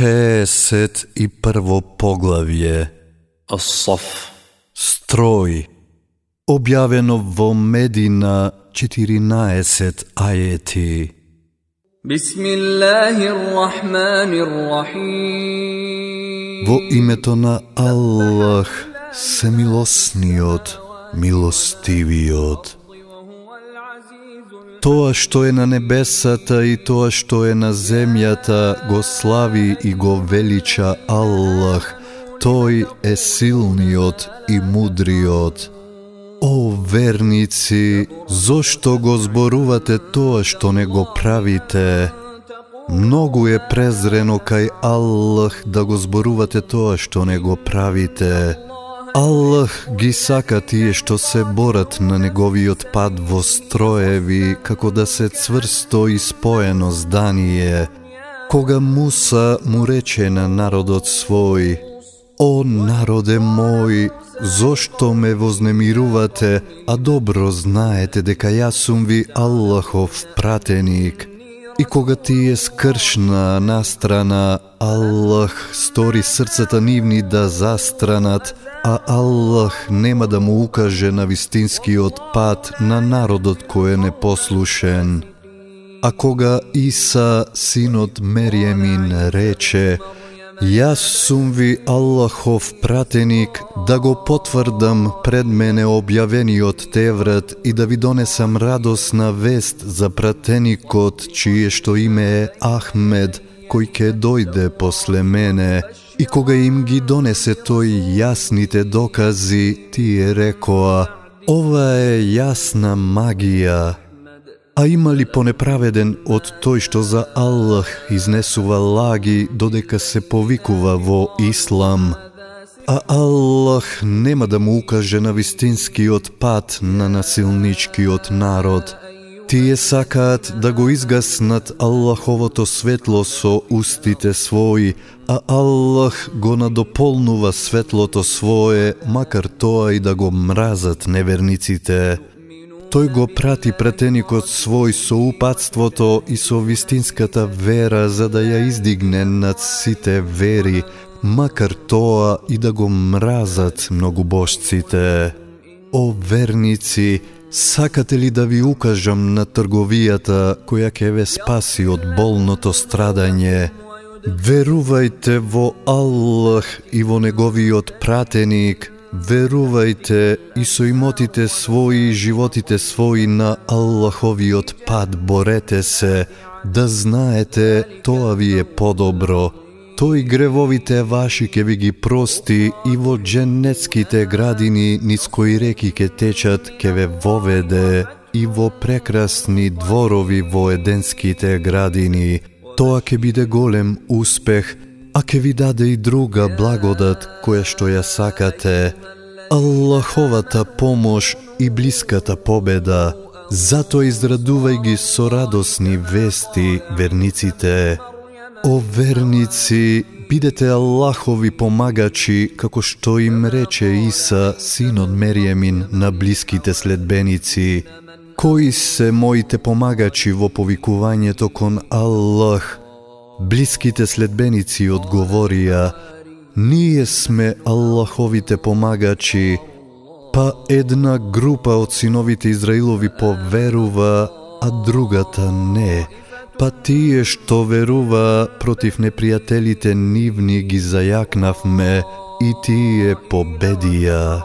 60 и прво поглавје. Асаф. Строј. Објавено во Медина 14 ајети. Во името на Аллах, се милосниот, милостивиот. Тоа што е на небесата и тоа што е на земјата го слави и го велича Аллах. Тој е силниот и мудриот. О, верници, зошто го зборувате тоа што не го правите? Многу е презрено кај Аллах да го зборувате тоа што не го правите. Аллах ги сака тие што се борат на неговиот пат во строеви, како да се цврсто и споено здание. Кога Муса му рече на народот свој, О народе мој, зошто ме вознемирувате, а добро знаете дека јас сум ви Аллахов пратеник. И кога ти е скршна настрана, Аллах стори срцата нивни да застранат, а Аллах нема да му укаже на вистинскиот пат на народот кој е непослушен. А кога Иса, синот Мериемин, рече Јас сум ви Аллахов пратеник да го потврдам пред мене објавениот Теврат и да ви донесам радосна вест за пратеникот чие што име е Ахмед, кој ќе дојде после мене. И кога им ги донесе тој јасните докази, тие рекоа, ова е јасна магија. А има ли понеправеден од тој што за Аллах изнесува лаги додека се повикува во Ислам? А Аллах нема да му укаже на вистинскиот пат на насилничкиот народ. Тие сакаат да го изгаснат Аллаховото светло со устите своји, а Аллах го надополнува светлото свое, макар тоа и да го мразат неверниците. Тој го прати пратеникот свој со упатството и со вистинската вера за да ја издигне над сите вери, макар тоа и да го мразат многубожците. О верници, сакате ли да ви укажам на трговијата која ќе ве спаси од болното страдање? Верувајте во Аллах и во неговиот пратеник, Верувајте и со имотите своји и животите своји на Аллаховиот пат борете се, да знаете тоа ви е подобро. Тој гревовите ваши ке ви ги прости и во дженнетските градини низ кои реки ке течат ке ве воведе и во прекрасни дворови во еденските градини. Тоа ке биде голем успех, а ке ви даде и друга благодат која што ја сакате. Аллаховата помош и блиската победа. Затоа израдувај ги со радосни вести верниците. О верници, бидете Аллахови помагачи, како што им рече Иса, син од Мериемин, на блиските следбеници. Кои се моите помагачи во повикувањето кон Аллах? Блиските следбеници одговорија, ние сме Аллаховите помагачи, па една група од синовите Израилови поверува, а другата не. Па тие што верува против непријателите нивни ги зајакнавме и тие победија.